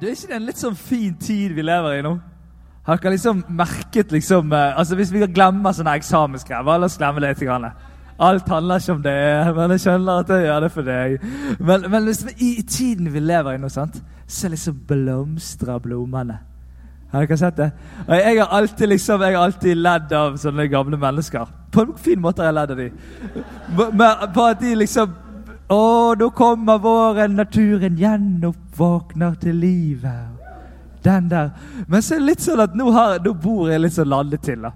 Du, Er ikke det en litt sånn fin tid vi lever i nå? Har dere liksom merket liksom eh, altså Hvis vi glemmer sånne eksamensgreier La oss glemme det litt. Alt handler ikke om det, men jeg skjønner at jeg gjør det for deg. Men, men liksom, i, tiden vi lever i nå, sant, så liksom blomstrer blomstene. Har dere sett det? Og jeg har alltid liksom, jeg har alltid ledd av sånne gamle mennesker. På en fin måte har jeg ledd av dem. På at de liksom Å, nå kommer våren, naturen gjenoppvåkner til livet den der. Men så er det litt sånn at nå, har, nå bor jeg litt sånn landet til. da.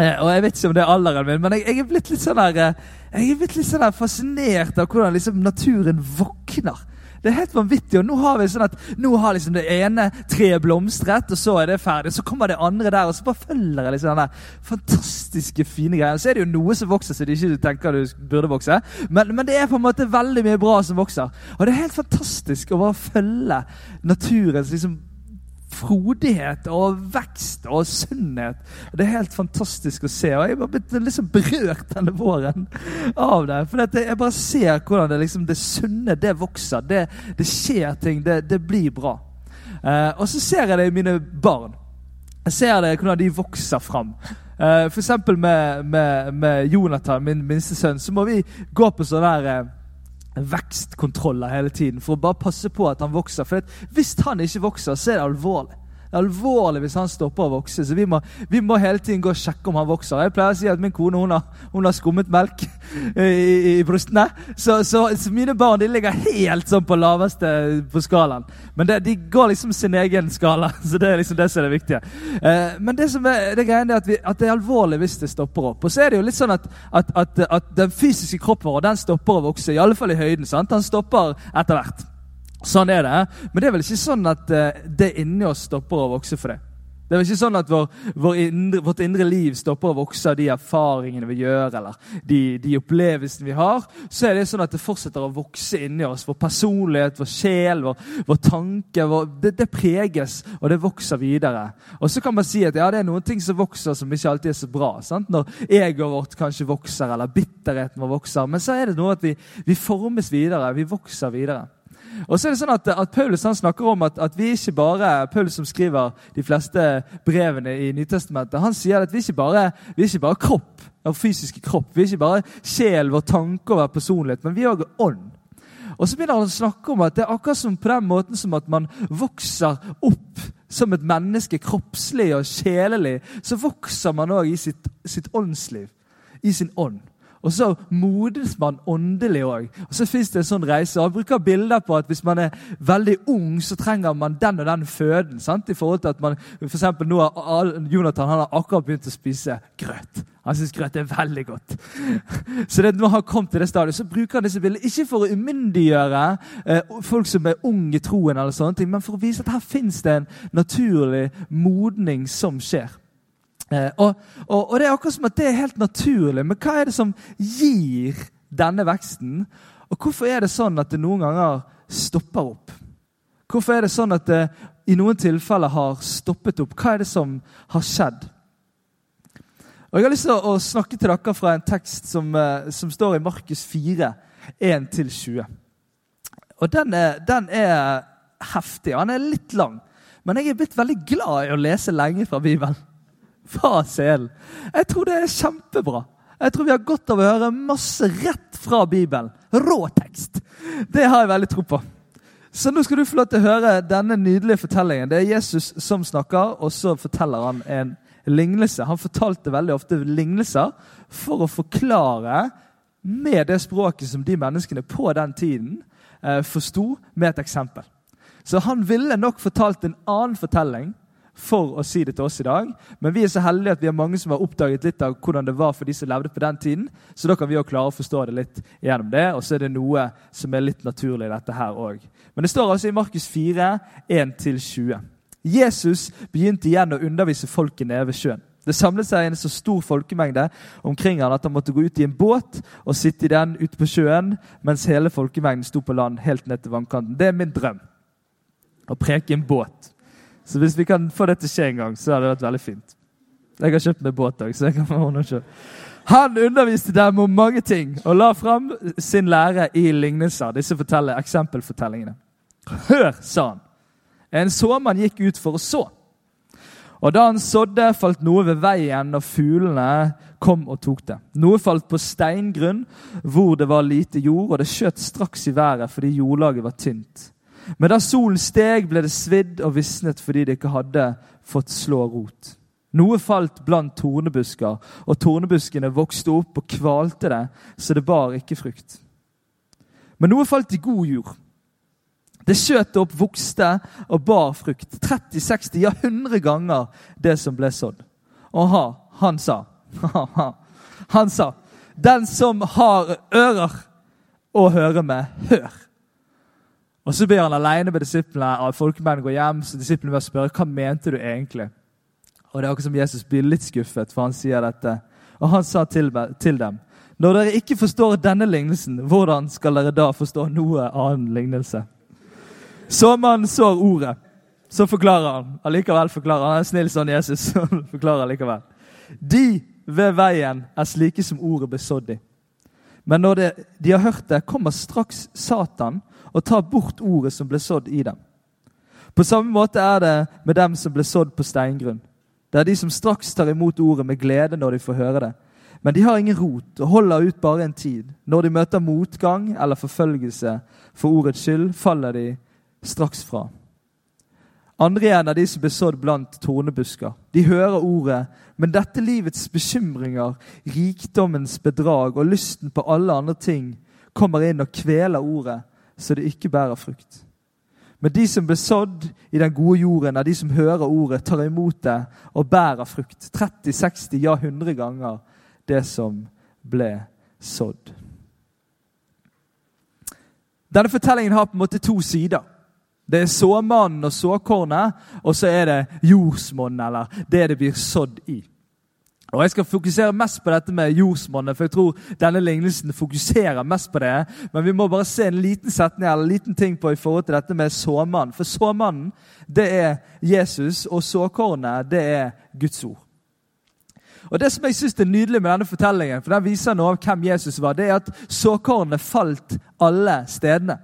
Eh, og Jeg vet ikke om det er alderen min, men jeg, jeg er blitt litt sånn der, eh, jeg er blitt litt sånn der fascinert av hvordan liksom naturen våkner. Det er helt vanvittig. og Nå har vi sånn at nå har liksom det ene treet blomstret, og så er det ferdig. Så kommer det andre der, og så bare følger jeg liksom den fantastiske, fine greia. Så er det jo noe som vokser som du ikke tenker du burde vokse, men, men, det er på en måte veldig mye bra som vokser. Og det er helt fantastisk å bare følge naturens liksom frodighet og vekst og sunnhet. Det er helt fantastisk å se. Og jeg har blitt liksom berørt denne våren av det. For jeg bare ser hvordan det, liksom, det sunne det vokser. Det, det skjer ting. Det, det blir bra. Eh, og så ser jeg det i mine barn. Jeg ser det hvordan de vokser fram. Eh, F.eks. Med, med, med Jonathan, min minste sønn, så må vi gå på sånn der eh, vekstkontroller hele tiden for å bare passe på at han vokser. For hvis han ikke vokser, så er det alvorlig. Alvorlig hvis han stopper å vokse. Så vi må, vi må, hele tiden gå og sjekke om han vokser. Jeg pleier å si at min kone hun har, hun har skummet melk i, i, i brystene. Så, så, så, mine barn de ligger helt sånn på laveste på skalaen. Men det, de går liksom sin egen skala. Så det er liksom det som er det viktige. Eh, men det som er, det er at, vi, at, det er alvorlig hvis det stopper opp. Og så er det jo litt sånn at, at, at den fysiske kroppen vår den stopper å vokse. I alle fall i høyden. sant? Han stopper etter hvert. Sånn er det. Men det er vel ikke sånn at uh, det inni oss stopper å vokse for det. Det er vel ikke sånn at vår, vår indre, vårt indre liv stopper å vokse av de erfaringene vi gjør, eller de, de, opplevelsene vi har. Så er det sånn at det fortsetter å vokse inni oss. Vår personlighet, vår sjel, vår, vår tanke. Vår, det, det, preges, og det vokser videre. Og så kan man si at ja, det er noen ting som vokser som ikke alltid er så bra. Sant? Når egoet vårt kanskje vokser, eller bitterheten vår vokser. Men så er det noe at vi, vi formes videre. Vi vokser videre. Og så er det sånn at, at Paulus han snakker om at, at, vi ikke bare Paulus som skriver de fleste brevene i Nytestamentet, han sier at vi ikke bare, vi ikke bare kropp, vår fysiske kropp. Vi er ikke bare sjel, vår tanke og vår personlighet, men vi er òg ånd. Og så begynner han å snakke om at det er akkurat som på den måten som at man vokser opp som et menneske, kroppslig og sjelelig, så vokser man òg i sitt, sitt åndsliv. I sin ånd. Og så modnes man åndelig òg. Og så fins det en sånn reise. Han bruker bilder på at hvis man er veldig ung, så trenger man den og den føden. sant? I forhold til at man, for eksempel, nå har Jonathan han har akkurat begynt å spise grøt. Han syns grøt er veldig godt. Så det, når han kom til det stadiet, så bruker han disse bildene ikke for å umyndiggjøre eh, folk som er unge i troen, eller sånne ting, men for å vise at her fins det en naturlig modning som skjer. Eh, og, og, og, Det er akkurat som at det er helt naturlig, men hva er det som gir denne veksten? Og hvorfor er det sånn at det noen ganger stopper opp? Hvorfor er det sånn at det i noen tilfeller har stoppet opp? Hva er det som har skjedd? Og Jeg har lyst til å snakke til dere fra en tekst som, eh, som står i Markus 4, 1-20. Og den er, den er heftig. Han er litt lang, men jeg er blitt veldig glad i å lese lenge fra Bibelen fra selen. Jeg tror det er kjempebra. Jeg tror vi har godt av å høre masse rett fra Bibelen. Rå tekst. Det har jeg veldig tro på. Så nå skal du få lov til å høre denne nydelige fortellingen. Det er Jesus som snakker, og så forteller han en lignelse. Han fortalte veldig ofte lignelser for å forklare med det språket som de menneskene på den tiden eh, forsto, med et eksempel. Så han ville nok fortalt en annen fortelling for å si det til oss i dag. Men vi er så heldige at vi har mange som har oppdaget litt av hvordan det var for de som levde på den tiden. Så da kan vi også klare å forstå det litt gjennom det. Og så er det noe som er litt naturlig i dette her òg. Men det står altså i Markus 4, 1-20. Jesus begynte igjen å undervise folket nede ved sjøen. Det samlet seg en så stor folkemengde omkring han at han måtte gå ut i en båt og sitte i den ute på sjøen, mens hele folkemengden sto på land helt ned til vannkanten. Det er min drøm. Å preke i en båt. Så hvis vi kan få det til å skje en gang, så hadde det vært veldig fint. Jeg har kjøpt meg båt òg, så jeg kan få ordne selv. Han underviste dem om mange ting og la fram sin lære i lignelser. Disse forteller eksempelfortellingene. Hør, sa han. En såmann gikk ut for å så. Og da han sådde, falt noe ved veien, og fuglene kom og tok det. Noe falt på steingrunn, hvor det var lite jord, og det skjøt straks i været fordi jordlaget var tynt. Men da solen steg, ble det svidd og visnet fordi det ikke hadde fått slå rot. Noe falt blant tornebusker, og tornebuskene vokste opp og kvalte det, så det bar ikke frukt. Men noe falt i god jord. Det skjøt opp, vokste og bar frukt. 30, 60, ja 100 ganger det som ble sådd. Og ha, han sa Han sa, 'Den som har ører å høre med, hør'. Og Så blir han alene med disiplene, og folkemennene går hjem. så disiplene vil spørre, 'Hva mente du egentlig?' Og Det er akkurat som Jesus blir litt skuffet, for han sier dette. Og han sa til, til dem, 'Når dere ikke forstår denne lignelsen, hvordan skal dere da forstå noe annen lignelse?' Så man sår ordet, så forklarer han. Allikevel forklarer han. Han er snill sånn Jesus. så forklarer allikevel. De ved veien er slike som ordet ble sådd i. Men når det, de har hørt det, kommer straks Satan og tar bort ordet som ble sådd i dem. På samme måte er det med dem som ble sådd på steingrunn. Det er de som straks tar imot ordet med glede når de får høre det. Men de har ingen rot og holder ut bare en tid. Når de møter motgang eller forfølgelse for ordets skyld, faller de straks fra. Andre igjen er de som ble sådd blant tornebusker. De hører ordet, men dette livets bekymringer, rikdommens bedrag og lysten på alle andre ting kommer inn og kveler ordet, så det ikke bærer frukt. Men de som blir sådd i den gode jorden, er de som hører ordet, tar imot det og bærer frukt. 30, 60, ja 100 ganger det som ble sådd. Denne fortellingen har på en måte to sider. Det er såmannen og såkornet, og så er det jordsmonnet, eller det det blir sådd i. Og Jeg skal fokusere mest på dette med jordsmonnet, for jeg tror denne lignelsen fokuserer mest på det. Men vi må bare se en liten setning eller en liten ting på i forhold til dette med såmannen. For såmannen, det er Jesus, og såkornet, det er Guds ord. Og Det som jeg synes er nydelig med denne fortellingen, for den viser noe av hvem Jesus var, det er at såkornet falt alle stedene.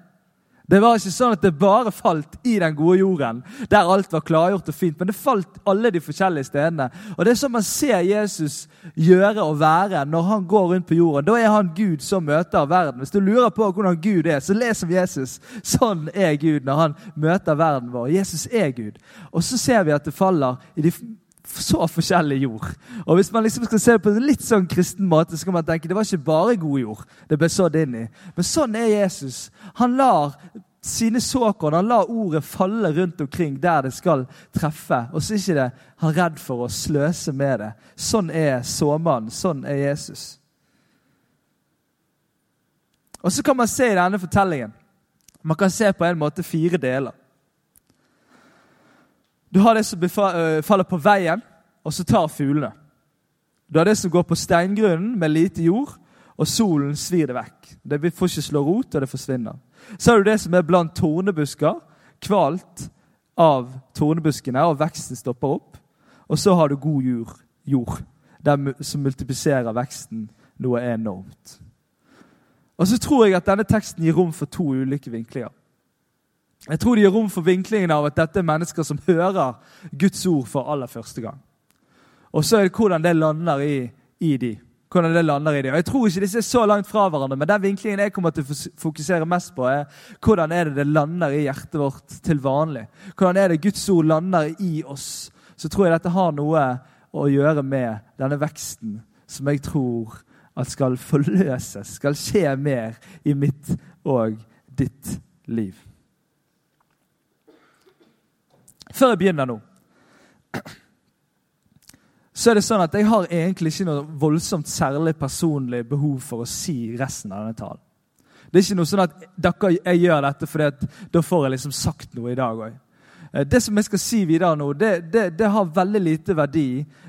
Det var ikke sånn at det bare falt i den gode jorden, der alt var klargjort og fint, men det falt alle de forskjellige stedene. Og Det er sånn man ser Jesus gjøre og være når han går rundt på jorden. Da er han Gud som møter verden. Hvis du lurer på hvordan Gud er, så les om Jesus. Sånn er Gud når han møter verden vår. Jesus er Gud. Og så ser vi at det faller i de så forskjellig jord. Og Hvis man liksom skal se det på en litt sånn kristen måte, så kan man tenke det var ikke bare god jord det ble sådd inn i. Men sånn er Jesus. Han lar sine såkorn, han lar ordet falle rundt omkring der det skal treffe. Og så er ikke det han redd for å sløse med det. Sånn er såmannen. Sånn er Jesus. Og så kan man se i denne fortellingen Man kan se på en måte fire deler. Du har det som øh, faller på veien, og så tar fuglene. Du har det som går på steingrunnen med lite jord, og solen svir det vekk. Det får ikke slå rot, og det forsvinner. Så har du det som er blant tornebusker, kvalt av tornebuskene, og veksten stopper opp. Og så har du god jord, jord som multipliserer veksten noe enormt. Og så tror jeg at denne teksten gir rom for to ulike vinklinger. Jeg tror det gir rom for vinklingen av at dette er mennesker som hører Guds ord for aller første gang. Og så er det hvordan det lander i, i de. Hvordan det lander i de. Og Jeg tror ikke disse er så langt fra hverandre, men den vinklingen jeg kommer til å fokusere mest på, er hvordan er det det lander i hjertet vårt til vanlig. Hvordan er det Guds ord lander i oss. Så tror jeg dette har noe å gjøre med denne veksten som jeg tror at skal forløses, skal skje mer i mitt og ditt liv. Før jeg begynner nå, så er det sånn at jeg har egentlig ikke noe voldsomt særlig personlig behov for å si resten av denne talen. Det er ikke noe sånn at dere, jeg gjør dette fordi da får jeg liksom sagt noe i dag òg. Eh, det som jeg skal si videre nå, det, det, det har veldig lite verdi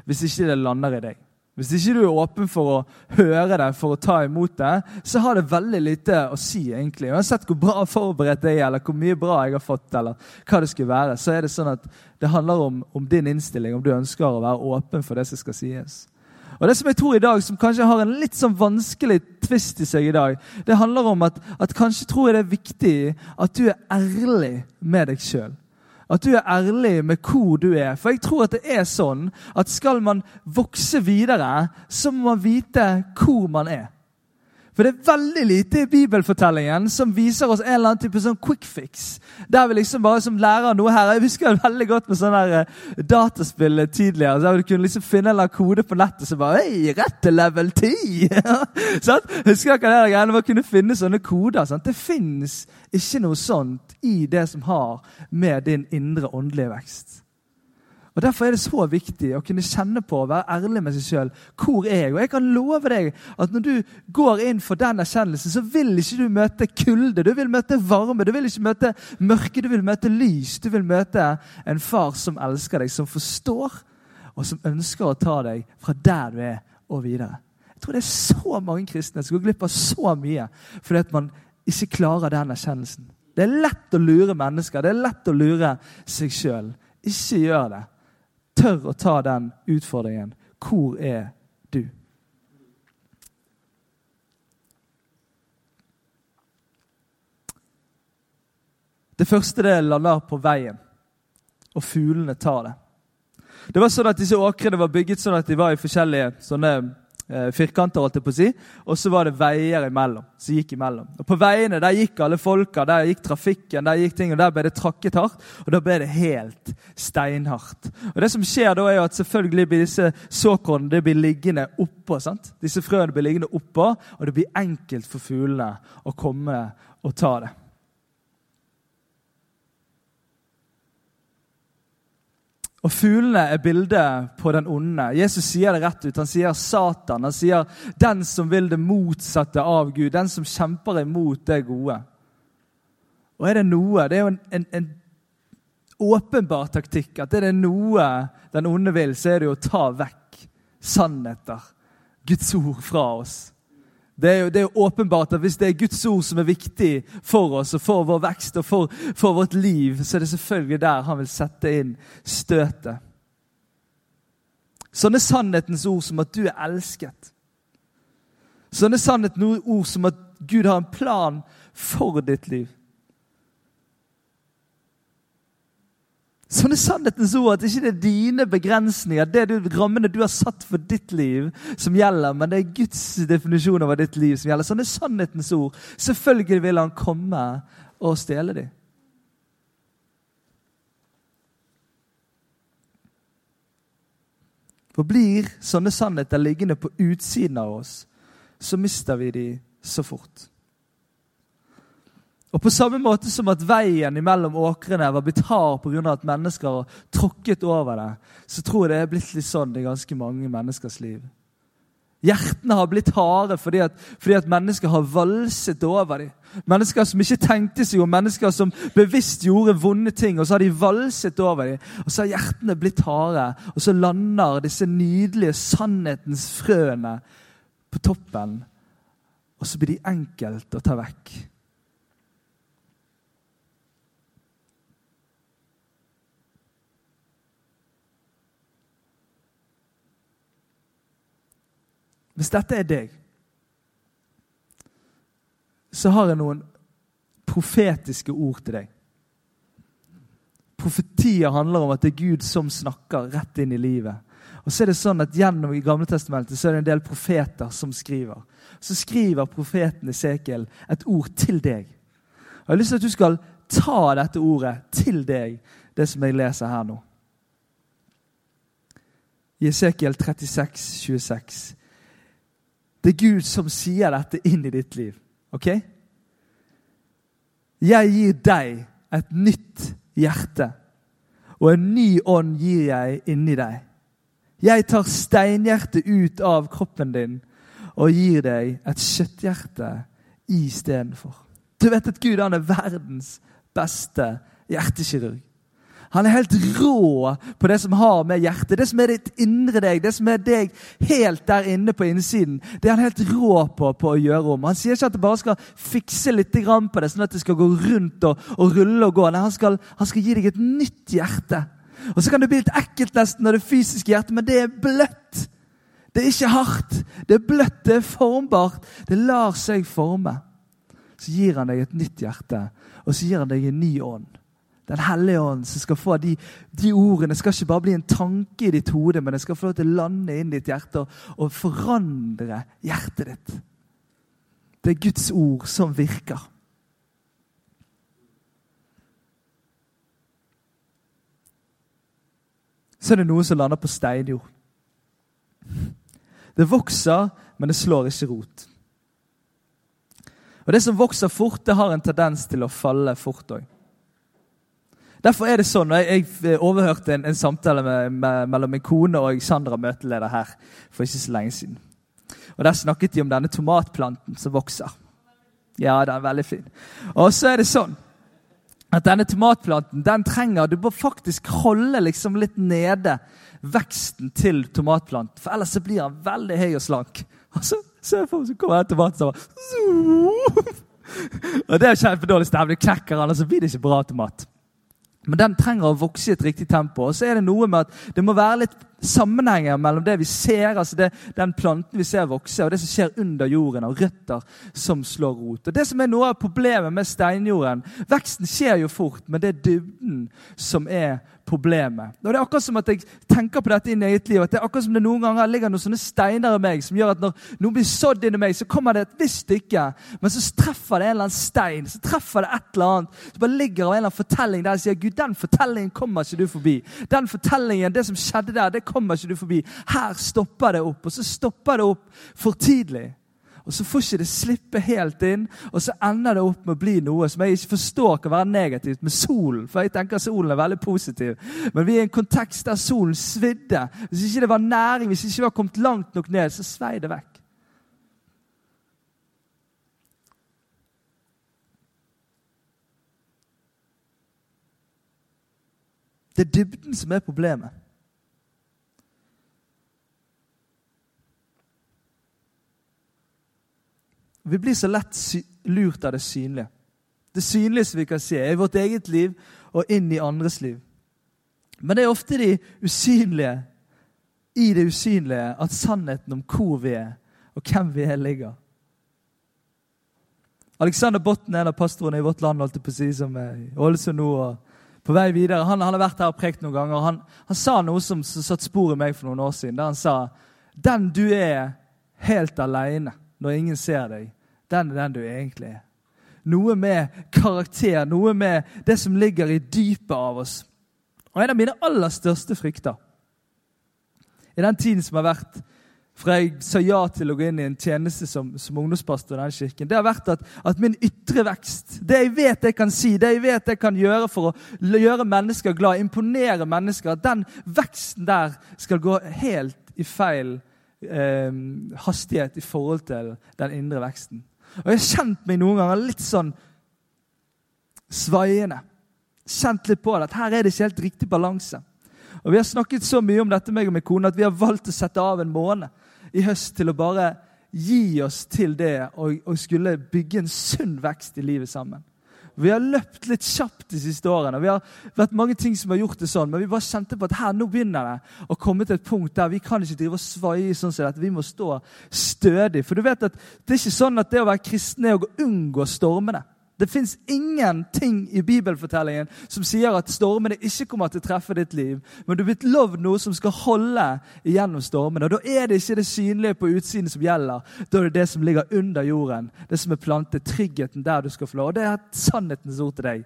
hvis ikke det lander i deg. Hvis ikke du er åpen for å høre det, for å ta imot det, så har det veldig lite å si. egentlig. Uansett hvor bra forberedt jeg er, eller hvor mye bra jeg har fått, eller hva det skulle være, så er det sånn at det handler om, om din innstilling, om du ønsker å være åpen for det som skal sies. Og Det som jeg tror i dag, som kanskje har en litt sånn vanskelig tvist i seg i dag, det handler om at, at kanskje tror jeg det er viktig at du er ærlig med deg sjøl. At du er ærlig med hvor du er. For jeg tror at det er sånn at skal man vokse videre, så må man vite hvor man er. For det er veldig lite i bibelfortellingen som viser oss en eller annen type sånn quick fix. Der vi liksom bare som lærer noe her. Jeg husker veldig godt med sånne uh, dataspill tidligere. der Du kunne liksom finne en eller annen kode på nettet som bare Hei, rett til level 10! sånn? Husker dere det greiene med å kunne finne sånne koder? Sant? Det fins ikke noe sånt i det som har med din indre åndelige vekst. Og Derfor er det så viktig å kunne kjenne på og være ærlig med seg sjøl. Hvor er jeg? Og jeg kan love deg at når du går inn for den erkjennelsen, så vil ikke du møte kulde. Du vil møte varme, du vil ikke møte mørke, du vil møte lys. Du vil møte en far som elsker deg, som forstår, og som ønsker å ta deg fra der du er, og videre. Jeg tror det er så mange kristne som går glipp av så mye fordi at man ikke klarer den erkjennelsen. Det er lett å lure mennesker, det er lett å lure seg sjøl. Ikke gjør det tør å ta den utfordringen. Hvor er du? Det første det lander på veien, og fuglene tar det. Det var sånn at Disse åkrene var bygget sånn at de var i forskjellige sånne firkanter, holdt jeg på å si. Og så var det veier imellom. som gikk imellom. Og På veiene der gikk alle folka, der gikk trafikken, der gikk ting, og der ble det trakket hardt. Og da ble det helt steinhardt. Og det som skjer da, er jo at selvfølgelig blir disse såkornene blir liggende oppå. sant? Disse frøene blir liggende oppå, og det blir enkelt for fuglene å komme og ta det. Og Fuglene er bildet på den onde. Jesus sier det rett ut. Han sier Satan. Han sier den som vil det motsatte av Gud. Den som kjemper imot det gode. Og er det noe Det er jo en, en, en åpenbar taktikk at er det noe den onde vil, så er det jo å ta vekk sannheter, Guds ord, fra oss. Det er, jo, det er, jo, åpenbart at Hvis det er Guds ord som er viktig for oss og for vår vekst og for, for vårt liv, så er det selvfølgelig der han vil sette inn støtet. Sånne sannhetens ord som at du er elsket. Sånne sannhetens ord som at Gud har en plan for ditt liv. Sånn er sannhetens ord at ikke det er dine begrensninger, det du, rammene du har satt for ditt liv, som gjelder, men det er Guds definisjon over ditt liv som gjelder. Sånn er sannhetens ord. Selvfølgelig vil han komme og stjele dem. For blir sånne sannheter liggende på utsiden av oss, så mister vi dem så fort. Og På samme måte som at veien mellom åkrene var blitt hard pga. at mennesker har tråkket over det, så tror jeg det er blitt litt sånn i ganske mange menneskers liv. Hjertene har blitt harde fordi at, fordi at mennesker har valset over dem. Mennesker som ikke tenkte seg om, mennesker som bevisst gjorde vonde ting. Og så har de valset over dem, og så har hjertene blitt harde. Og så lander disse nydelige sannhetens frøene på toppen, og så blir de enkelt å ta vekk. Hvis dette er deg, så har jeg noen profetiske ord til deg. Profetier handler om at det er Gud som snakker rett inn i livet. Og så er det sånn at Gjennom i Gamle Testamentet så er det en del profeter som skriver. Så skriver profeten Esekiel et ord til deg. Og Jeg har lyst til at du skal ta dette ordet til deg, det som jeg leser her nå. I Esekiel 36, 26. Det er Gud som sier dette inn i ditt liv. Ok? Jeg gir deg et nytt hjerte, og en ny ånd gir jeg inni deg. Jeg tar steinhjertet ut av kroppen din og gir deg et kjøtthjerte istedenfor. Du vet at Gud han er verdens beste hjertekirurg. Han er helt rå på det som har med hjertet, det som er ditt indre deg, det som er deg helt der inne på innsiden. Det er han helt rå på, på å gjøre om. Han sier ikke at du bare skal fikse litt på det, sånn at det skal gå rundt og, og rulle og gå. Nei, han skal, han skal gi deg et nytt hjerte. Og Så kan det bli litt ekkelt nesten når det fysiske hjertet, men det er bløtt. Det er ikke hardt. Det er bløtt, det er formbart. Det lar seg forme. Så gir han deg et nytt hjerte, og så gir han deg en ny ånd. Den hellige ånd som skal få de, de ordene skal ikke bare bli en tanke i ditt hode, men det skal få lov til å lande inn i ditt hjerte og, og forandre hjertet ditt. Det er Guds ord som virker. Så er det noe som lander på steinjord. Det vokser, men det slår ikke rot. Og Det som vokser fort, det har en tendens til å falle fort òg. Derfor er det sånn, og Jeg, jeg overhørte en, en samtale med, med, mellom min kone og Sandra, møteleder her, for ikke så lenge siden. Og Der snakket de om denne tomatplanten som vokser. Ja, den er veldig fin. Og så er det sånn at denne tomatplanten den trenger Du må faktisk holde liksom litt nede veksten til tomatplanten, for ellers så blir den veldig høy og slank. Og så, så, så kommer den tomaten og bare Og det er kjempedårlig stemning. Knekker den, og så blir det ikke bra tomat. Men den trenger å vokse i et riktig tempo. Og så er det noe med at det må være litt sammenhenger mellom det vi ser, altså det, den planten vi ser vokse, og det som skjer under jorden, og røtter som slår rot. Og Det som er noe av problemet med steinjorden Veksten skjer jo fort, men det er dybden som er problemet. Og det er akkurat som at Jeg tenker på dette i eget liv, at det er akkurat som det noen ganger ligger noen sånne steiner i meg som gjør at når noen blir sådd inni meg, så kommer det et visst stykke, men så treffer det en eller annen stein. Så treffer det et eller annet, så bare ligger av en eller annen fortelling der og sier Gud, den fortellingen kommer ikke du forbi. Den fortellingen, Det som skjedde der, det kommer ikke du forbi. Her stopper det opp, og så stopper det opp for tidlig. Og så får ikke det slippe helt inn, og så ender det opp med å bli noe som jeg ikke forstår kan være negativt med solen. For jeg tenker solen er veldig positiv. Men vi er i en kontekst der solen svidde. Hvis ikke det var næring, hvis ikke vi var kommet langt nok ned, så svei det vekk. Det er dybden som er problemet. Vi blir så lett lurt av det synlige. Det synlige som vi kan se, er i vårt eget liv og inn i andres liv. Men det er ofte de usynlige, i det usynlige at sannheten om hvor vi er, og hvem vi er, ligger. Alexander Botten, en av pastorene i vårt land, holdt på å si, som er Ålesund nå og på vei videre, han, han, har vært her og prekt noen ganger. Han, han sa noe som, som satte spor i meg for noen år siden. Der han sa den du er helt alene når ingen ser deg, den er den du egentlig er. Noe med karakter, noe med det som ligger i dypet av oss. Og En av mine aller største frykter i den tiden som har vært fra jeg sa ja til å gå inn i en tjeneste som, som ungdomspastor i denne kirken, det har vært at, at, min ytre vekst, det jeg vet jeg kan si, det jeg vet jeg kan gjøre for å gjøre mennesker glad, imponere mennesker, at den veksten der skal gå helt i feil eh, hastighet i forhold til den indre veksten. Og jeg har kjent meg noen ganger litt sånn svaiende. Kjent litt på det, at her er det ikke helt riktig balanse. Og Vi har snakket så mye om dette meg og min kone, at vi har valgt å sette av en måned i høst til å bare gi oss til det og, og skulle bygge en sunn vekst i livet sammen. Vi har løpt litt kjapt de siste årene. Vi har vært mange ting som har gjort det sånn, Men vi bare kjente på at her nå begynner det å komme til et punkt der vi kan ikke drive og svaie sånn som dette. Vi må stå stødig. For du vet at det er ikke sånn at det å være kristen er å unngå stormene. Det fins ingenting i bibelfortellingen som sier at stormene ikke kommer til å treffe ditt liv. Men du er blitt lovd noe som skal holde igjennom stormene. Og Da er det ikke det synlige på utsiden som gjelder. Da er det det som ligger under jorden, det som er plantet, tryggheten der du skal få lov. Og Det er sannhetens ord til deg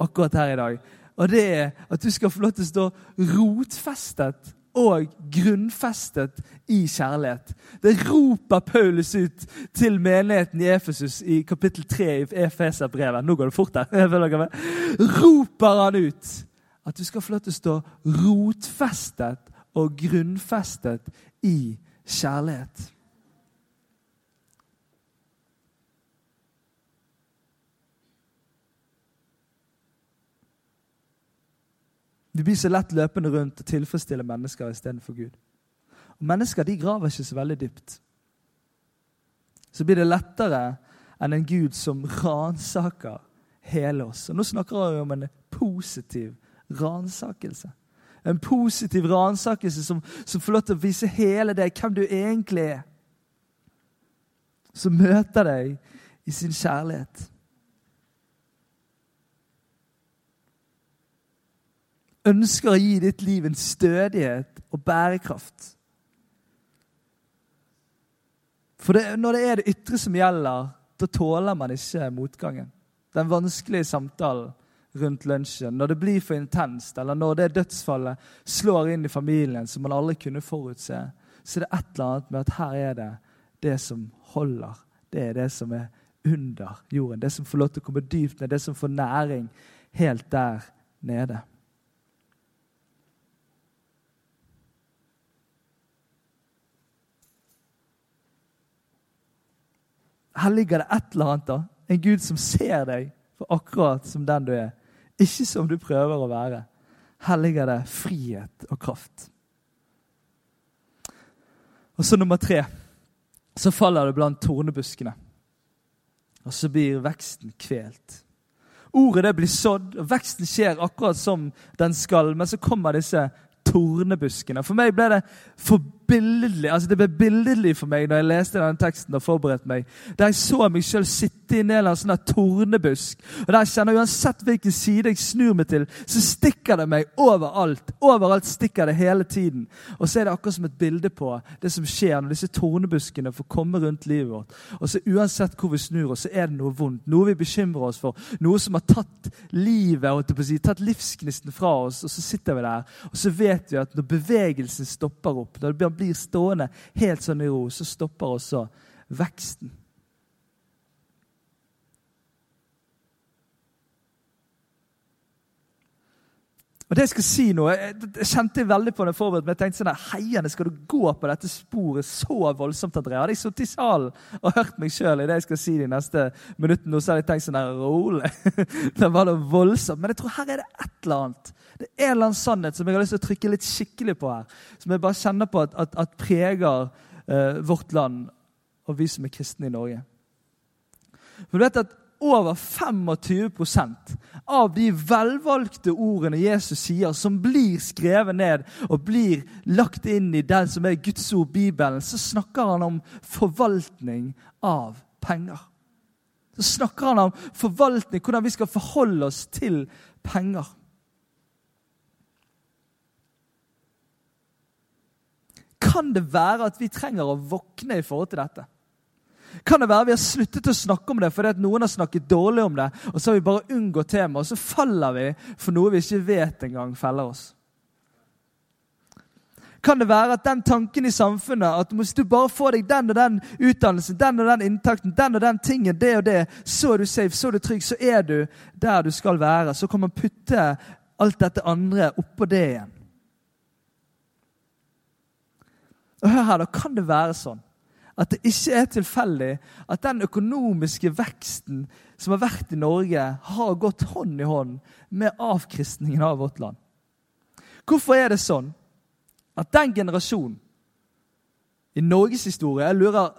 akkurat her i dag. Og det er at du skal få lov til å stå rotfestet og grunnfestet i kjærlighet. Det roper Paulus ut til menigheten i Efesus i kapittel 3 i Efeserbrevet. Nå går det fort her. Roper han ut at du skal få lov til å stå rotfestet og grunnfestet i kjærlighet. Vi blir så lett løpende rundt og tilfredsstiller mennesker istedenfor Gud. Og Mennesker de graver ikke så veldig dypt. Så blir det lettere enn en Gud som ransaker hele oss. Og Nå snakker vi om en positiv ransakelse. En positiv ransakelse som, som, får lov til å vise hele deg hvem du egentlig er. Som møter deg i sin kjærlighet. Ønsker å gi ditt liv en stødighet og bærekraft. For det, når det er det ytre som gjelder, da tåler man ikke motgangen. Den vanskelige samtalen rundt lunsjen, når det blir for intenst, eller når det dødsfallet slår inn i familien som man aldri kunne forutse, så er det et eller annet med at her er det det som holder. Det er det som er under jorden. Det som får lov til å komme dypt ned, det som får næring helt der nede. Her ligger det et eller annet. da. En Gud som ser deg for akkurat som den du er. Ikke som du prøver å være. Her ligger det frihet og kraft. Og så nummer tre. Så faller det blant tornebuskene. Og så blir veksten kvelt. Ordet det blir sådd, og veksten skjer akkurat som den skal. Men så kommer disse tornebuskene. For meg ble det forbilledlig altså det ble billedlig for meg når jeg leste denne teksten og forberedte meg. Der jeg så meg sjøl sitte i en en sånn tornebusk. Og der jeg kjenner Uansett hvilken side jeg snur meg til, så stikker det meg overalt. Overalt stikker det hele tiden. Og så er det akkurat som et bilde på det som skjer når disse tornebuskene får komme rundt livet vårt. Og så Uansett hvor vi snur oss, så er det noe vondt. Noe vi bekymrer oss for. Noe som har tatt livet, si, tatt livsgnisten fra oss. Og så sitter vi der, og så vet vi at når bevegelsen stopper opp, når det blir stående helt sånn i ro, så stopper også veksten. Og det Jeg skal si nå, jeg, kjente veldig på det forberedt, men jeg tenkte sånn heiende skal du gå på dette sporet så voldsomt, André? Hadde jeg sittet i salen og hørt meg sjøl i det jeg skal si de neste minuttene, så hadde jeg tenkt sånn der, rolig. det var da voldsomt. Men jeg tror her er det et eller annet. Det er en eller annen sannhet som jeg har lyst til å trykke litt skikkelig på her. Som jeg bare kjenner på at, at, at preger eh, vårt land og vi som er kristne i Norge. For du vet at over 25 av de velvalgte ordene Jesus sier, som blir skrevet ned og blir lagt inn i den som er Guds ord, Bibelen, så snakker han om forvaltning av penger. Så snakker han om forvaltning, hvordan vi skal forholde oss til penger. Kan det være at vi trenger å våkne i forhold til dette? Kan det være vi har sluttet å snakke om det fordi at noen har snakket dårlig om det, og så har vi bare unngått temaet, og så faller vi for noe vi ikke vet engang feller oss? Kan det være at den tanken i samfunnet at hvis du bare får deg den og den utdannelsen, den og den inntakten, den og den tingen, det og det, så er du safe, så er du trygg, så er du der du skal være. Så kan man putte alt dette andre oppå det igjen. Og hør her, da kan det være sånn at det ikke er tilfeldig at den økonomiske veksten som har vært i Norge, har gått hånd i hånd med avkristningen av vårt land. Hvorfor er det sånn at den generasjonen i Norges historie Jeg lurer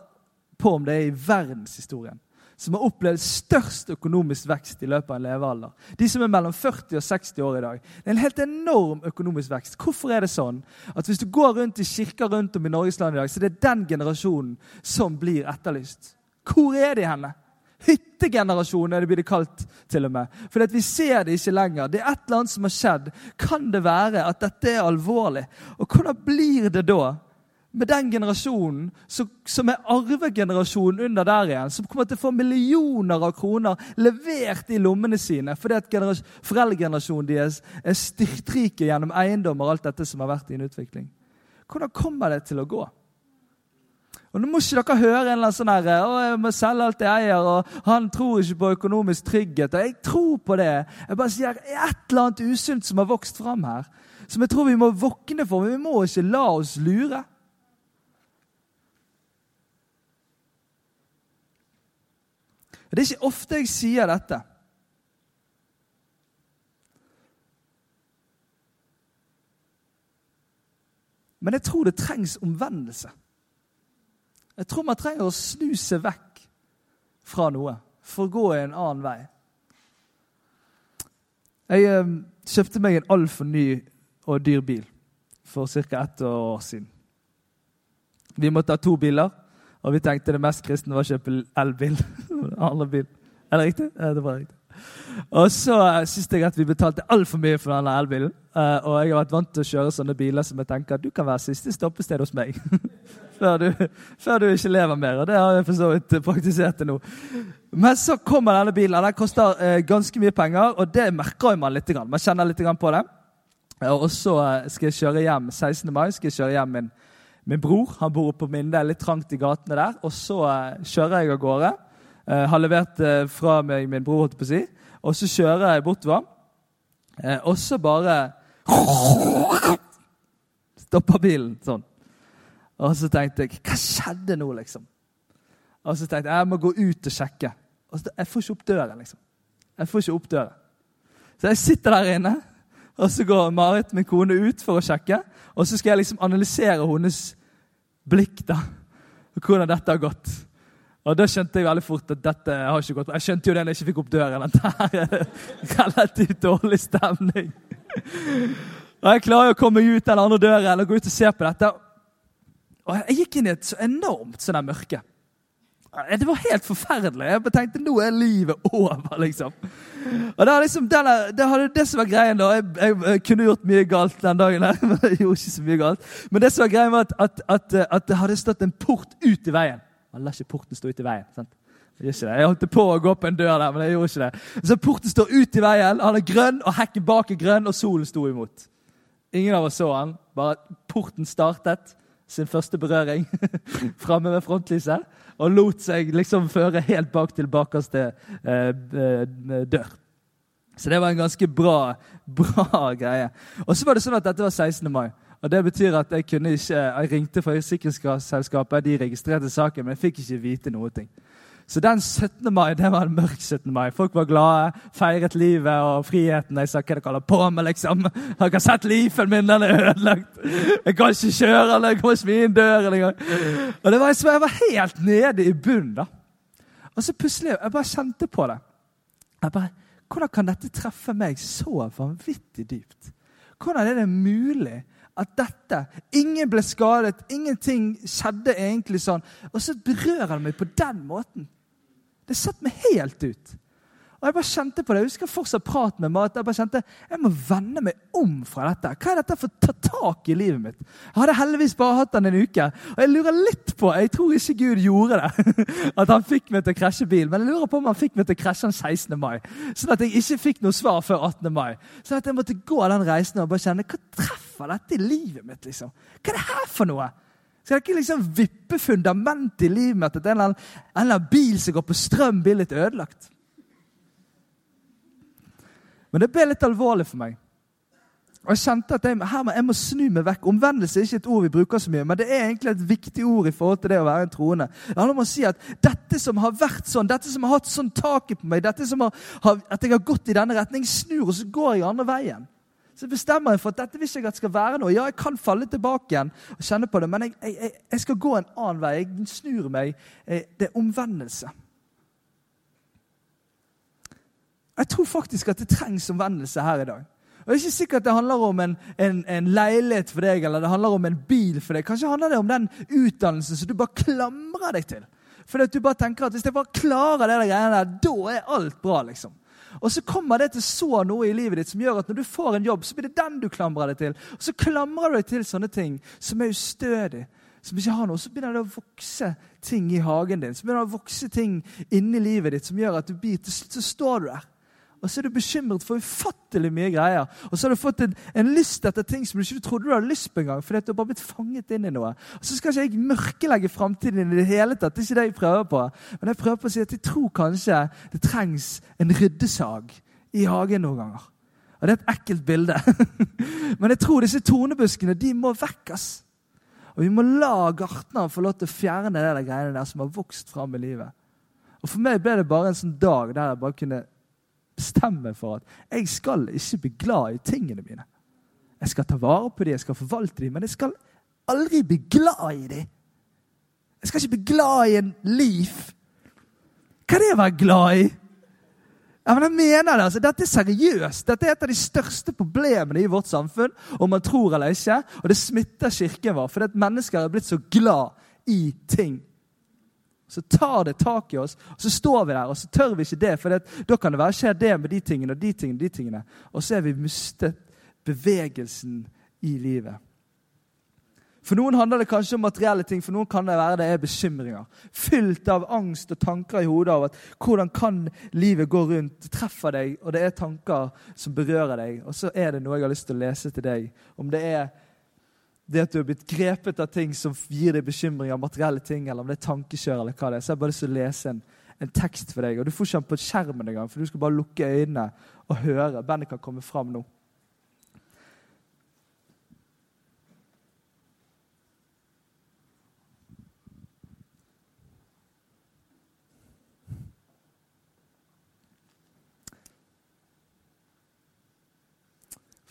på om det er i verdenshistorien som har opplevd størst økonomisk vekst i løpet av en levealder. De som er mellom 40 og 60 år i dag. Det er en helt enorm økonomisk vekst. Hvorfor er det sånn at hvis du går rundt i kirker rundt om i Norges land i dag, så det er den generasjonen som blir etterlyst? Hvor er de henne? Hyttegenerasjonen er det blitt kalt til og med. For vi ser det ikke lenger. Det er et eller annet som har skjedd. Kan det være at dette er alvorlig? Og hvordan blir det da med den generasjonen som, er arvegenerasjonen under der igjen, som kommer til å få millioner av kroner levert i lommene sine fordi at foreldregenerasjonen deres er styrtrike gjennom eiendom og alt dette som har vært i en utvikling. Hvordan kommer det til å gå? Og Nå må ikke dere høre en eller annen sånn her, å, jeg må selge alt jeg eier, og han tror ikke på økonomisk trygghet. og Jeg tror på det. Jeg bare sier et eller annet usunt som har vokst fram her, som jeg tror vi må våkne for. Men vi må ikke la oss lure. Det er ikke ofte jeg sier dette. Men jeg tror det trengs omvendelse. Jeg tror man trenger å snu seg vekk fra noe for å gå en annen vei. Jeg eh, kjøpte meg en altfor ny og dyr bil for ca. ett år siden. Vi måtte ha to biler. Og vi tenkte det mest kristne var å kjøpe elbil. Bil. Er det riktig? Ja, det var riktig. Og så uh, syns jeg at vi betalte altfor mye for denne elbilen. Uh, og jeg har vært vant til å kjøre sånne biler som jeg tenker at du kan være siste stoppested hos meg. før, du, før, du, ikke lever mer. Og det har jeg for så vidt praktisert til nå. Men så kommer denne bilen. Den koster uh, ganske mye penger, og det merker man litt. Man kjenner litt på det. Og så skal jeg kjøre hjem 16. mai. skal jeg kjøre hjem min, min bror. Han bor oppe på Minde, litt trangt i gatene der. Og så kjører jeg av gårde. har levert fra meg min bror, holdt på å si. Og så kjører jeg bortover, eh, og så bare Stopper bilen sånn. Og så tenkte jeg Hva skjedde nå, liksom? Og så tenkte jeg jeg må gå ut og sjekke. Og så, jeg får ikke opp døren, liksom. Jeg får ikke opp døren. Så jeg sitter der inne, og så går Marit, min kone, ut for å sjekke. Og så skal jeg liksom analysere hennes blikk, da. Hvordan dette har gått. Og Da skjønte jeg veldig fort at dette har ikke gått bra. Jeg skjønte jo det når jeg ikke fikk opp døren. at det er relativt dårlig stemning. Og Jeg klarer jo å komme ut den andre døren og gå ut og se på dette. Og Jeg gikk inn i et så enormt sånn mørke. Det var helt forferdelig. Jeg bare tenkte nå er livet over, liksom. Og Det, liksom, denne, det hadde det som var greien da, jeg, jeg, jeg, kunne gjort mye galt den dagen, her, men jeg gjorde ikke så mye galt. Men det som var greien var at, at, at, at det hadde stått en port ut i veien. Man lar ikke porten stå ut i veien. sant? Jeg, jeg holdt på å gå på en dør der, men jeg gjorde ikke det. Så Porten står ut i veien, han er grønn, og hekken bak er grønn, og solen sto imot. Ingen av oss så han, bare porten startet sin første berøring framme ved frontlyset og lot seg liksom føre helt bak til bakerste eh, eh dør. Så det var en ganske bra, bra greie. Og så var det sånn at dette var 16. mai. Og Det betyr at jeg kunne ikke, jeg ringte forsikringsselskapet, de registrerte saken, men jeg fikk ikke vite noe. Så den 17. mai det var en mørk 17. mai. Folk var glade, feiret livet og friheten. Jeg sa hva dere holder på med, liksom. Har dere sett lifen min? Den er ødelagt. Jeg kan ikke kjøre eller jeg kommer ikke inn døren engang. Og det var, jeg var helt nede i bunnen. da. Og så plutselig jeg bare kjente på det. Jeg bare, Hvordan kan dette treffe meg så vanvittig dypt? Hvordan er det mulig at dette Ingen ble skadet, ingenting skjedde egentlig sånn. Og så berører det meg på den måten. Det satte meg helt ut. Og Jeg bare kjente på det. Jeg husker fortsatt prat med mat. Jeg bare kjente, jeg må vende meg om fra dette. Hva er dette for å ta tak i livet mitt? Jeg hadde heldigvis bare hatt den en uke. Og jeg lurer litt på Jeg tror ikke Gud gjorde det. At han fikk meg til å krasje bil. Men jeg lurer på om han fikk meg til å krasje den 16. mai. Sånn at jeg ikke fikk noe svar før 18. mai. Sånn at jeg måtte gå den reisen og bare kjenne Hva treffer dette i livet mitt? liksom? Hva er det her for noe? Skal jeg ikke liksom vippe fundamentet i livet mitt at en eller annen bil som går på strøm, blir litt ødelagt? Men det ble litt alvorlig for meg. Og Jeg kjente at jeg, her, jeg må snu meg vekk. Omvendelse er ikke et ord vi bruker så mye, men det er egentlig et viktig ord i forhold til det å være en troende. Det handler om å si at dette som har vært sånn, dette som har hatt sånn taket på meg, dette som har, at jeg har gått i denne retning, snur, og så går jeg andre veien. Så bestemmer jeg for at dette vil ikke at skal være noe. Ja, jeg kan falle tilbake igjen og kjenne på det, men jeg, jeg, jeg skal gå en annen vei. Jeg snur meg. Eh, det er omvendelse. Jeg tror faktisk at det trengs omvendelse her i dag. Og Det er ikke sikkert det handler om en, en, en, leilighet for deg eller det handler om en bil for deg. Kanskje handler det om den utdannelsen som du bare klamrer deg til. Fordi at du bare tenker at Hvis jeg bare klarer det greiene der, da er alt bra. liksom. Og så kommer det til så noe i livet ditt som gjør at når du får en jobb, så blir det den du klamrer deg til. Og så klamrer du deg til sånne ting som er ustødig, som ikke har noe. Så begynner det å vokse ting i hagen din, så begynner det å vokse ting inni livet ditt som gjør at du blir, til slutt så står du der. Og så er du bekymret for ufattelig mye greier. Og så har du fått en, en lyst etter ting som du ikke trodde du hadde lyst på engang. Fordi du har bare blitt fanget inn i noe. Og så skal ikke jeg mørkelegge framtiden i det hele tatt. Det er ikke det jeg prøver på. Men jeg prøver på å si at jeg tror kanskje det trengs en ryddesag i hagen noen ganger. Og det er et ekkelt bilde. Men jeg tror disse tornebuskene de må vekkes. Og vi må la gartneren få lov til å fjerne det der greiene der som har vokst fram i livet. Og For meg ble det bare en sånn dag der jeg bare kunne bestemme for at jeg skal ikke bli glad i tingene mine. Jeg skal ta vare på dem, jeg skal forvalte dem, men jeg skal aldri bli glad i dem. Jeg skal ikke bli glad i en liv. Hva er det å være glad i? Ja, men jeg mener det, altså, Dette er seriøst. Dette er et av de største problemene i vårt samfunn. om man tror eller ikke, Og det smitter kirken vår, fordi at mennesker er blitt så glad i ting. Så tar det tak i oss, og så står vi der, og så tør vi ikke det. For det, da kan det være skje det med de tingene og de tingene. de tingene. Og så er vi mistet bevegelsen i livet. For noen handler det kanskje om materielle ting, for noen kan det være det er bekymringer. Fylt av angst og tanker i hodet av at hvordan kan livet gå rundt? Det treffer deg, og det er tanker som berører deg. Og så er det noe jeg har lyst til å lese til deg. Om det er det at du har blitt grepet av ting som gir deg bekymringer, materielle ting, eller om det er tankekjør, eller hva det er. Så jeg har bare lyst til å lese en, en tekst for deg. Og du får ikke den på skjermen engang, for du skal bare lukke øynene og høre. Bandet kan komme fram nå.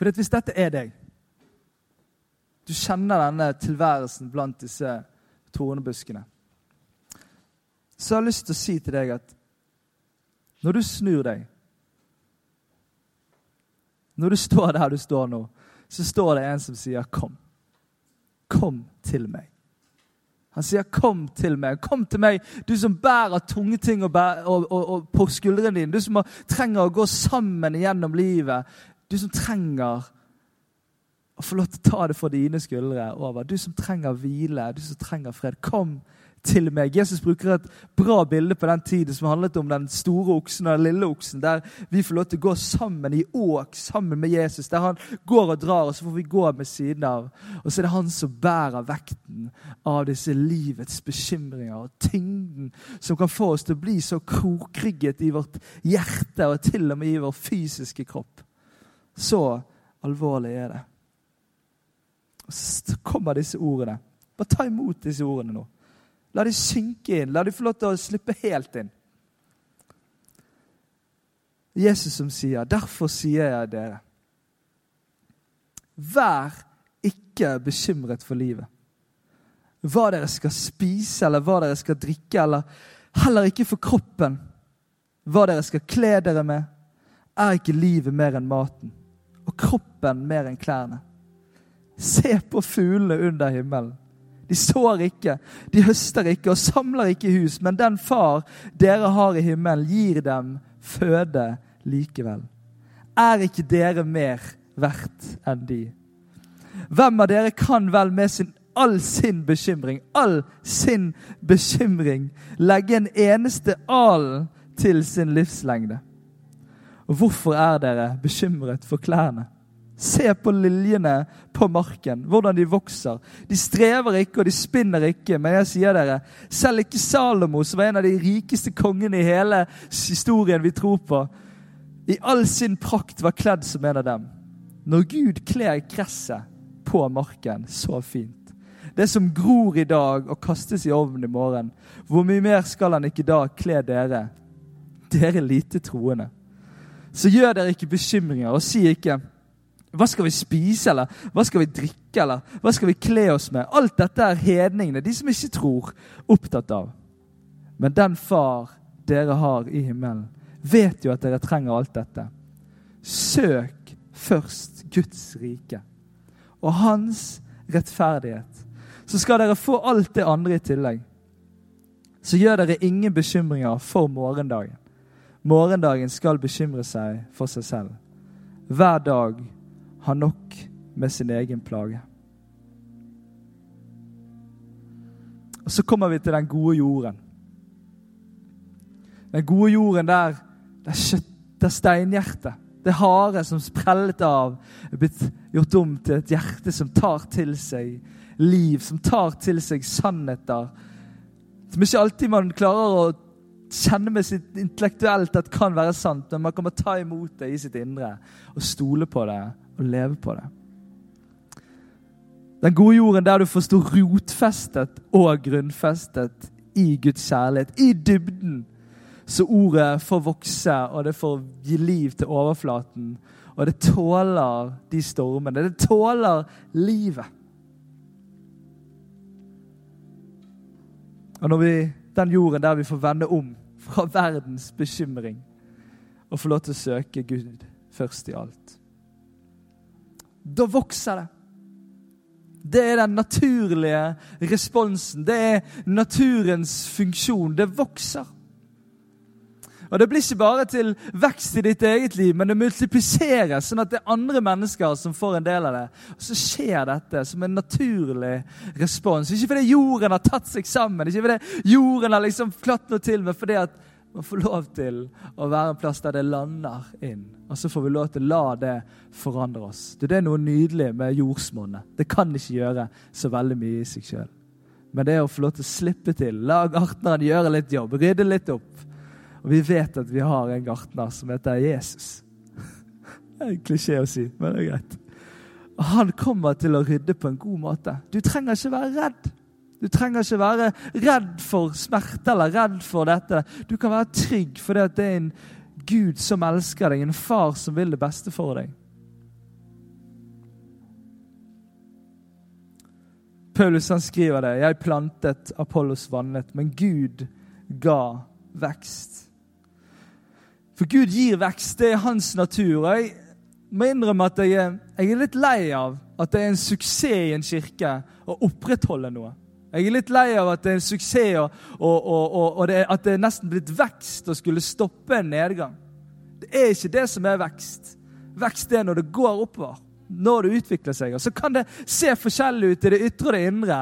For hvis dette er deg Du kjenner denne tilværelsen blant disse tornebuskene. Så jeg har lyst til å si til deg at når du snur deg Når du står der du står nå, så står det en som sier 'kom'. Kom til meg. Han sier, 'Kom til meg'. Kom til meg, du som bærer tunge ting på skuldrene dine. Du som trenger å gå sammen gjennom livet. Du som trenger å få lov til å ta det for dine skuldre over. Du som trenger hvile, du som trenger fred. Kom til meg. Jesus bruker et bra bilde på den tiden som handlet om den store oksen og den lille oksen, der vi får lov til å gå sammen i åk sammen med Jesus. Der han går og drar, og så får vi gå med siden av. Og så er det han som bærer vekten av disse livets bekymringer og tyngden som kan få oss til å bli så krokrygget i vårt hjerte og til og med i vår fysiske kropp. Så alvorlig er det. Så kommer disse ordene. Bare ta imot disse ordene nå. La de synke inn. La de få lov til å slippe helt inn. Jesus som sier, 'Derfor sier jeg dere' Vær ikke bekymret for livet. Hva dere skal spise, eller hva dere skal drikke, eller heller ikke for kroppen. Hva dere skal kle dere med. Er ikke livet mer enn maten? og kroppen mer enn klærne. Se på fuglene under himmelen. De sår ikke, de høster ikke og samler ikke hus, men den far dere har i himmelen, gir dem føde likevel. Er ikke dere mer verdt enn de? Hvem av dere kan vel med sin, all sin bekymring, all sin bekymring, legge en eneste alen til sin livslengde? Og hvorfor er dere bekymret for klærne? Se på liljene på marken, hvordan de vokser. De strever ikke, og de spinner ikke. Men jeg sier dere, selv ikke Salomo, som var en av de rikeste kongene i hele historien vi tror på, i all sin prakt var kledd som en av dem. Når Gud kler gresset på marken så fint, det som gror i dag og kastes i ovnen i morgen, hvor mye mer skal han ikke da kle dere, dere lite troende? Så gjør dere ikke bekymringer, og si ikke hva skal vi spise, eller hva skal vi drikke, eller hva skal vi kle oss med? Alt dette er hedningene, de som ikke tror, opptatt av. Men den far dere har i himmelen, vet jo at dere trenger alt dette. Søk først Guds rike og hans rettferdighet. Så skal dere få alt det andre i tillegg. Så gjør dere ingen bekymringer for morgendagen. Morgendagen skal bekymre seg for seg selv. Hver dag har nok med sin egen plage. Og Så kommer vi til den gode jorden. Den gode jorden der, der, kjøtt, der steinhjertet, det harde som sprellet av, er blitt gjort om til et hjerte som tar til seg liv, som tar til seg sannheter. Som ikke alltid man klarer å kjenne med sitt intellektuelt at kan være sant, men man kan ta imot det i sitt indre og stole på det og leve på det. Den gode jorden der du får stå rotfestet og grunnfestet i Guds kjærlighet, i dybden, så ordet får vokse, og det får gi liv til overflaten. Og det tåler de stormene. Det tåler livet. Og når vi, den jorden der vi får vende om fra verdens bekymring og få lov til å søke Gud først i alt. Da vokser det. Det er den naturlige responsen. Det er naturens funksjon. Det vokser. Og Det blir ikke bare til vekst i ditt eget liv, men det multipliseres, sånn at det er andre mennesker som får en del av det. Og Så skjer dette som en naturlig respons. Ikke fordi jorden har tatt seg sammen, ikke fordi jorden har liksom klatt noe til, men fordi at man får lov til å være en plass der det lander inn. Og så får vi lov til å la det forandre oss. Det er noe nydelig med jordsmonnet. Det kan ikke gjøre så veldig mye i seg sjøl. Men det er å få lov til å slippe til, la gartneren gjøre litt jobb, rydde litt opp og vi vet at vi har en gartner som heter Jesus. Det er en klisjé å si, men det er greit. Og Han kommer til å rydde på en god måte. Du trenger ikke være redd. Du trenger ikke være redd for smerte eller redd for dette. Du kan være trygg fordi det er en Gud som elsker deg, en far som vil det beste for deg. Paulus han skriver det. 'Jeg plantet, Apollos vannet', men Gud ga vekst. For Gud gir vekst. Det er hans natur. Og jeg må innrømme at jeg er, jeg er litt lei av at det er en suksess i en kirke å opprettholde noe. Jeg er litt lei av at det er en suksess og, og, og, og det at det er nesten blitt vekst å skulle stoppe en nedgang. Det er ikke det som er vekst. Vekst er når det går oppover, når det utvikler seg. Og Så kan det se forskjellig ut i det ytre og det indre,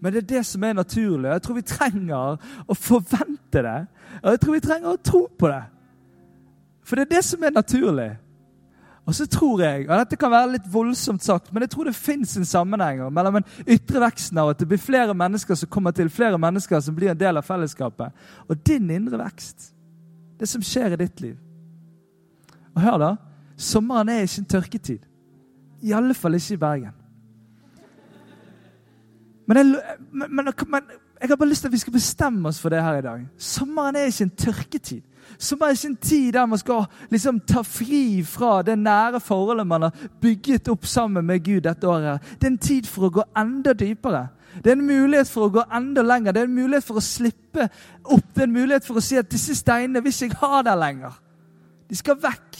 men det er det som er naturlig. Jeg tror vi trenger å forvente det, og jeg tror vi trenger å tro på det. For det er det som er naturlig. Og så tror jeg, og Dette kan være litt voldsomt sagt, men jeg tror det fins en sammenheng mellom den ytre veksten av at det blir flere mennesker som kommer til, flere mennesker som blir en del av fellesskapet, og din indre vekst. Det som skjer i ditt liv. Og hør, da. Sommeren er ikke en tørketid. I alle fall ikke i Bergen. Men jeg, men, men, men jeg har bare lyst til at vi skal bestemme oss for det her i dag. Sommeren er ikke en tørketid som er ikke en tid der man skal liksom ta fri fra det nære forholdet man har bygget opp sammen med Gud dette året. Det er en tid for å gå enda dypere. Det er en mulighet for å gå enda lenger. Det er en mulighet for å slippe opp. Det er en mulighet for å si at disse steinene vil ikke jeg ha der lenger. De skal vekk.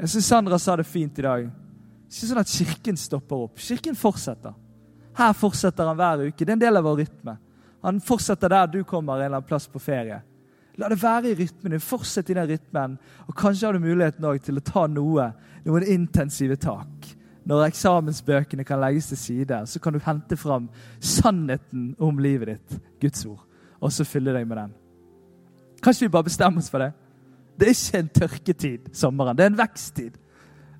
Jeg syns Sandra sa det fint i dag. Ikke sånn at Kirken stopper opp. Kirken fortsetter. Her fortsetter han hver uke. Det er en del av vår rytme. Han fortsetter der du kommer en eller annen plass på ferie. La det være i rytmen din. Fortsett i den rytmen. Og kanskje har du muligheten til å ta noe, noen intensive tak. Når eksamensbøkene kan legges til side, så kan du hente fram sannheten om livet ditt, Guds ord, og så fylle deg med den. Kanskje vi bare bestemmer oss for det? Det er ikke en tørketid, sommeren. Det er en veksttid.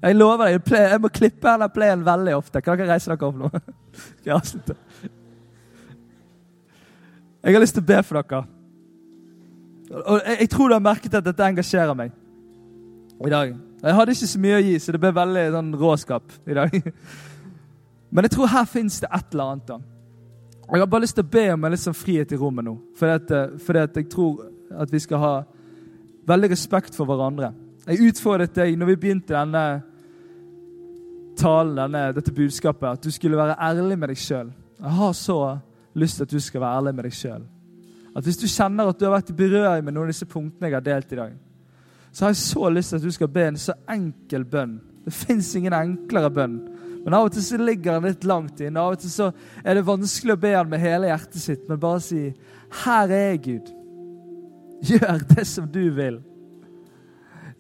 Jeg lover deg, jeg må klippe denne playen veldig ofte. Kan dere reise dere opp nå? Skal jeg avslutte? Jeg har lyst til å be for dere. Og jeg, jeg tror du har merket at dette engasjerer meg i dag. Jeg hadde ikke så mye å gi, så det ble veldig sånn råskap i dag. Men jeg tror her fins det et eller annet. da. Jeg har bare lyst til å be om en litt sånn frihet i rommet nå. Fordi at, eh, fordi at jeg tror at vi skal ha veldig respekt for hverandre. Jeg utfordret deg når vi begynte denne talen, denne, dette budskapet, at du skulle være ærlig med deg sjøl. Jeg har så lyst til at du skal være ærlig med deg sjøl. At hvis du kjenner at du har vært i berøring med noen av disse punktene jeg har delt i dag, så har jeg så lyst til at du skal be en så enkel bønn. Det fins ingen enklere bønn. Men av og til så ligger den litt langt inne. Av og til så er det vanskelig å be han med hele hjertet sitt, men bare si 'Her er jeg, Gud'. Gjør det som du vil.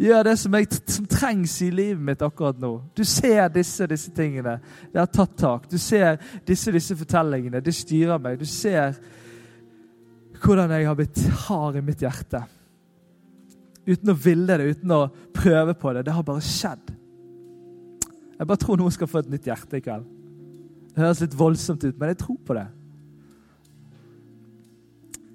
Gjør det som, jeg, som, trengs i livet mitt akkurat nå. Du ser disse disse tingene. Det har tatt tak. Du ser disse disse fortellingene. Det styrer meg. Du ser hvordan jeg har blitt hard i mitt hjerte. Uten å ville det, uten å prøve på det. Det har bare skjedd. Jeg bare tror noen skal få et nytt hjerte i kveld. Det høres litt voldsomt ut, men jeg tror på det.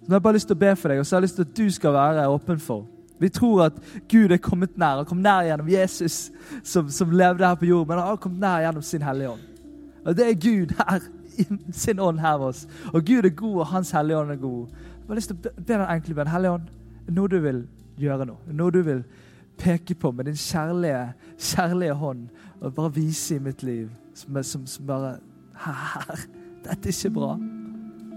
Nå har jeg bare lyst til å be for deg, og så har jeg lyst til at du skal være åpen for vi tror at Gud er kommet nær. Han kom nær gjennom Jesus, som, som levde her på jorden. Men han har kommet nær gjennom sin Hellige Ånd. Og det er Gud her, sin ånd her med oss. Og Gud er god, og Hans Hellige Ånd er god. Jeg har lyst til å be den enkle bønnen. Hellige Ånd, noe du vil gjøre nå. Noe du vil peke på med din kjærlige, kjærlige hånd og bare vise i mitt liv. Som, som, som bare Her! Dette er ikke bra.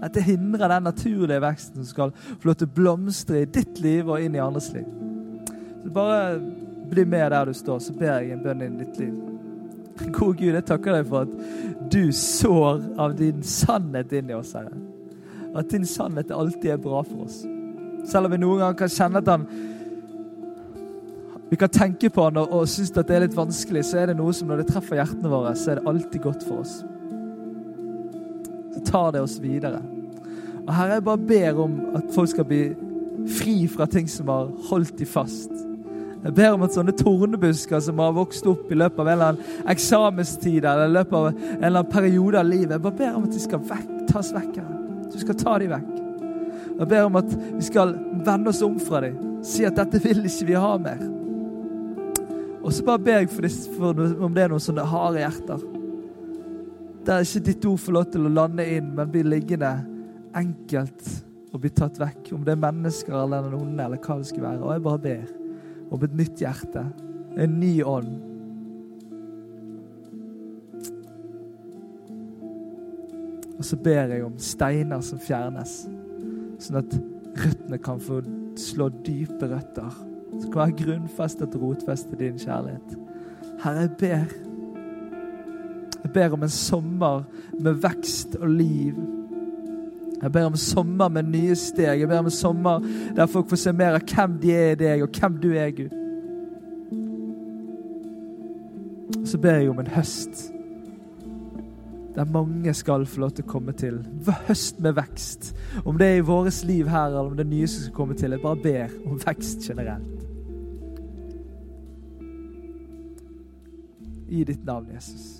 At det hindrer den naturlige veksten som skal få lov til å blomstre i ditt liv og inn i andres liv. Så Bare bli med der du står, så ber jeg en bønn inn i ditt liv. Gode Gud, jeg takker deg for at du sår av din sannhet inn i oss, Herre. At din sannhet alltid er bra for oss. Selv om vi noen ganger kan kjenne at han Vi kan tenke på han og, og synes at det er litt vanskelig, så er det noe som når det treffer hjertene våre, så er det alltid godt for oss. Tar det oss videre. Og Herre, jeg bare ber om at folk skal bli fri fra ting som har holdt de fast. Jeg ber om at sånne tornebusker som har vokst opp i løpet av en eller annen eksamenstid eller i løpet av en eller annen periode av livet, jeg bare ber om at de skal vekk, tas vekk. Du skal ta dem vekk. Jeg ber om at vi skal vende oss om fra dem. Si at dette vil ikke vi ha mer. Og så bare ber jeg for, disse, for om det er noen sånne harde hjerter. Der ikke ditt ord får lov til å lande inn, men blir liggende enkelt og bli tatt vekk. Om det er mennesker eller den onde eller hva det skal være. Og jeg bare ber om et nytt hjerte, en ny ånd. Og så ber jeg om steiner som fjernes, sånn at røttene kan få slå dype røtter. Som kan være grunnfestet og rotfestet din kjærlighet. Herre, jeg ber. Jeg ber om en sommer med vekst og liv. Jeg ber om en sommer med nye steg. Jeg ber om en sommer der folk får se mer av hvem de er i deg, og hvem du er, Gud. Så ber jeg om en høst der mange skal få lov til å komme til. Høst med vekst. Om det er i vårt liv her, eller om det er nye som skal komme til. Jeg bare ber om vekst generelt. I ditt navn, Jesus.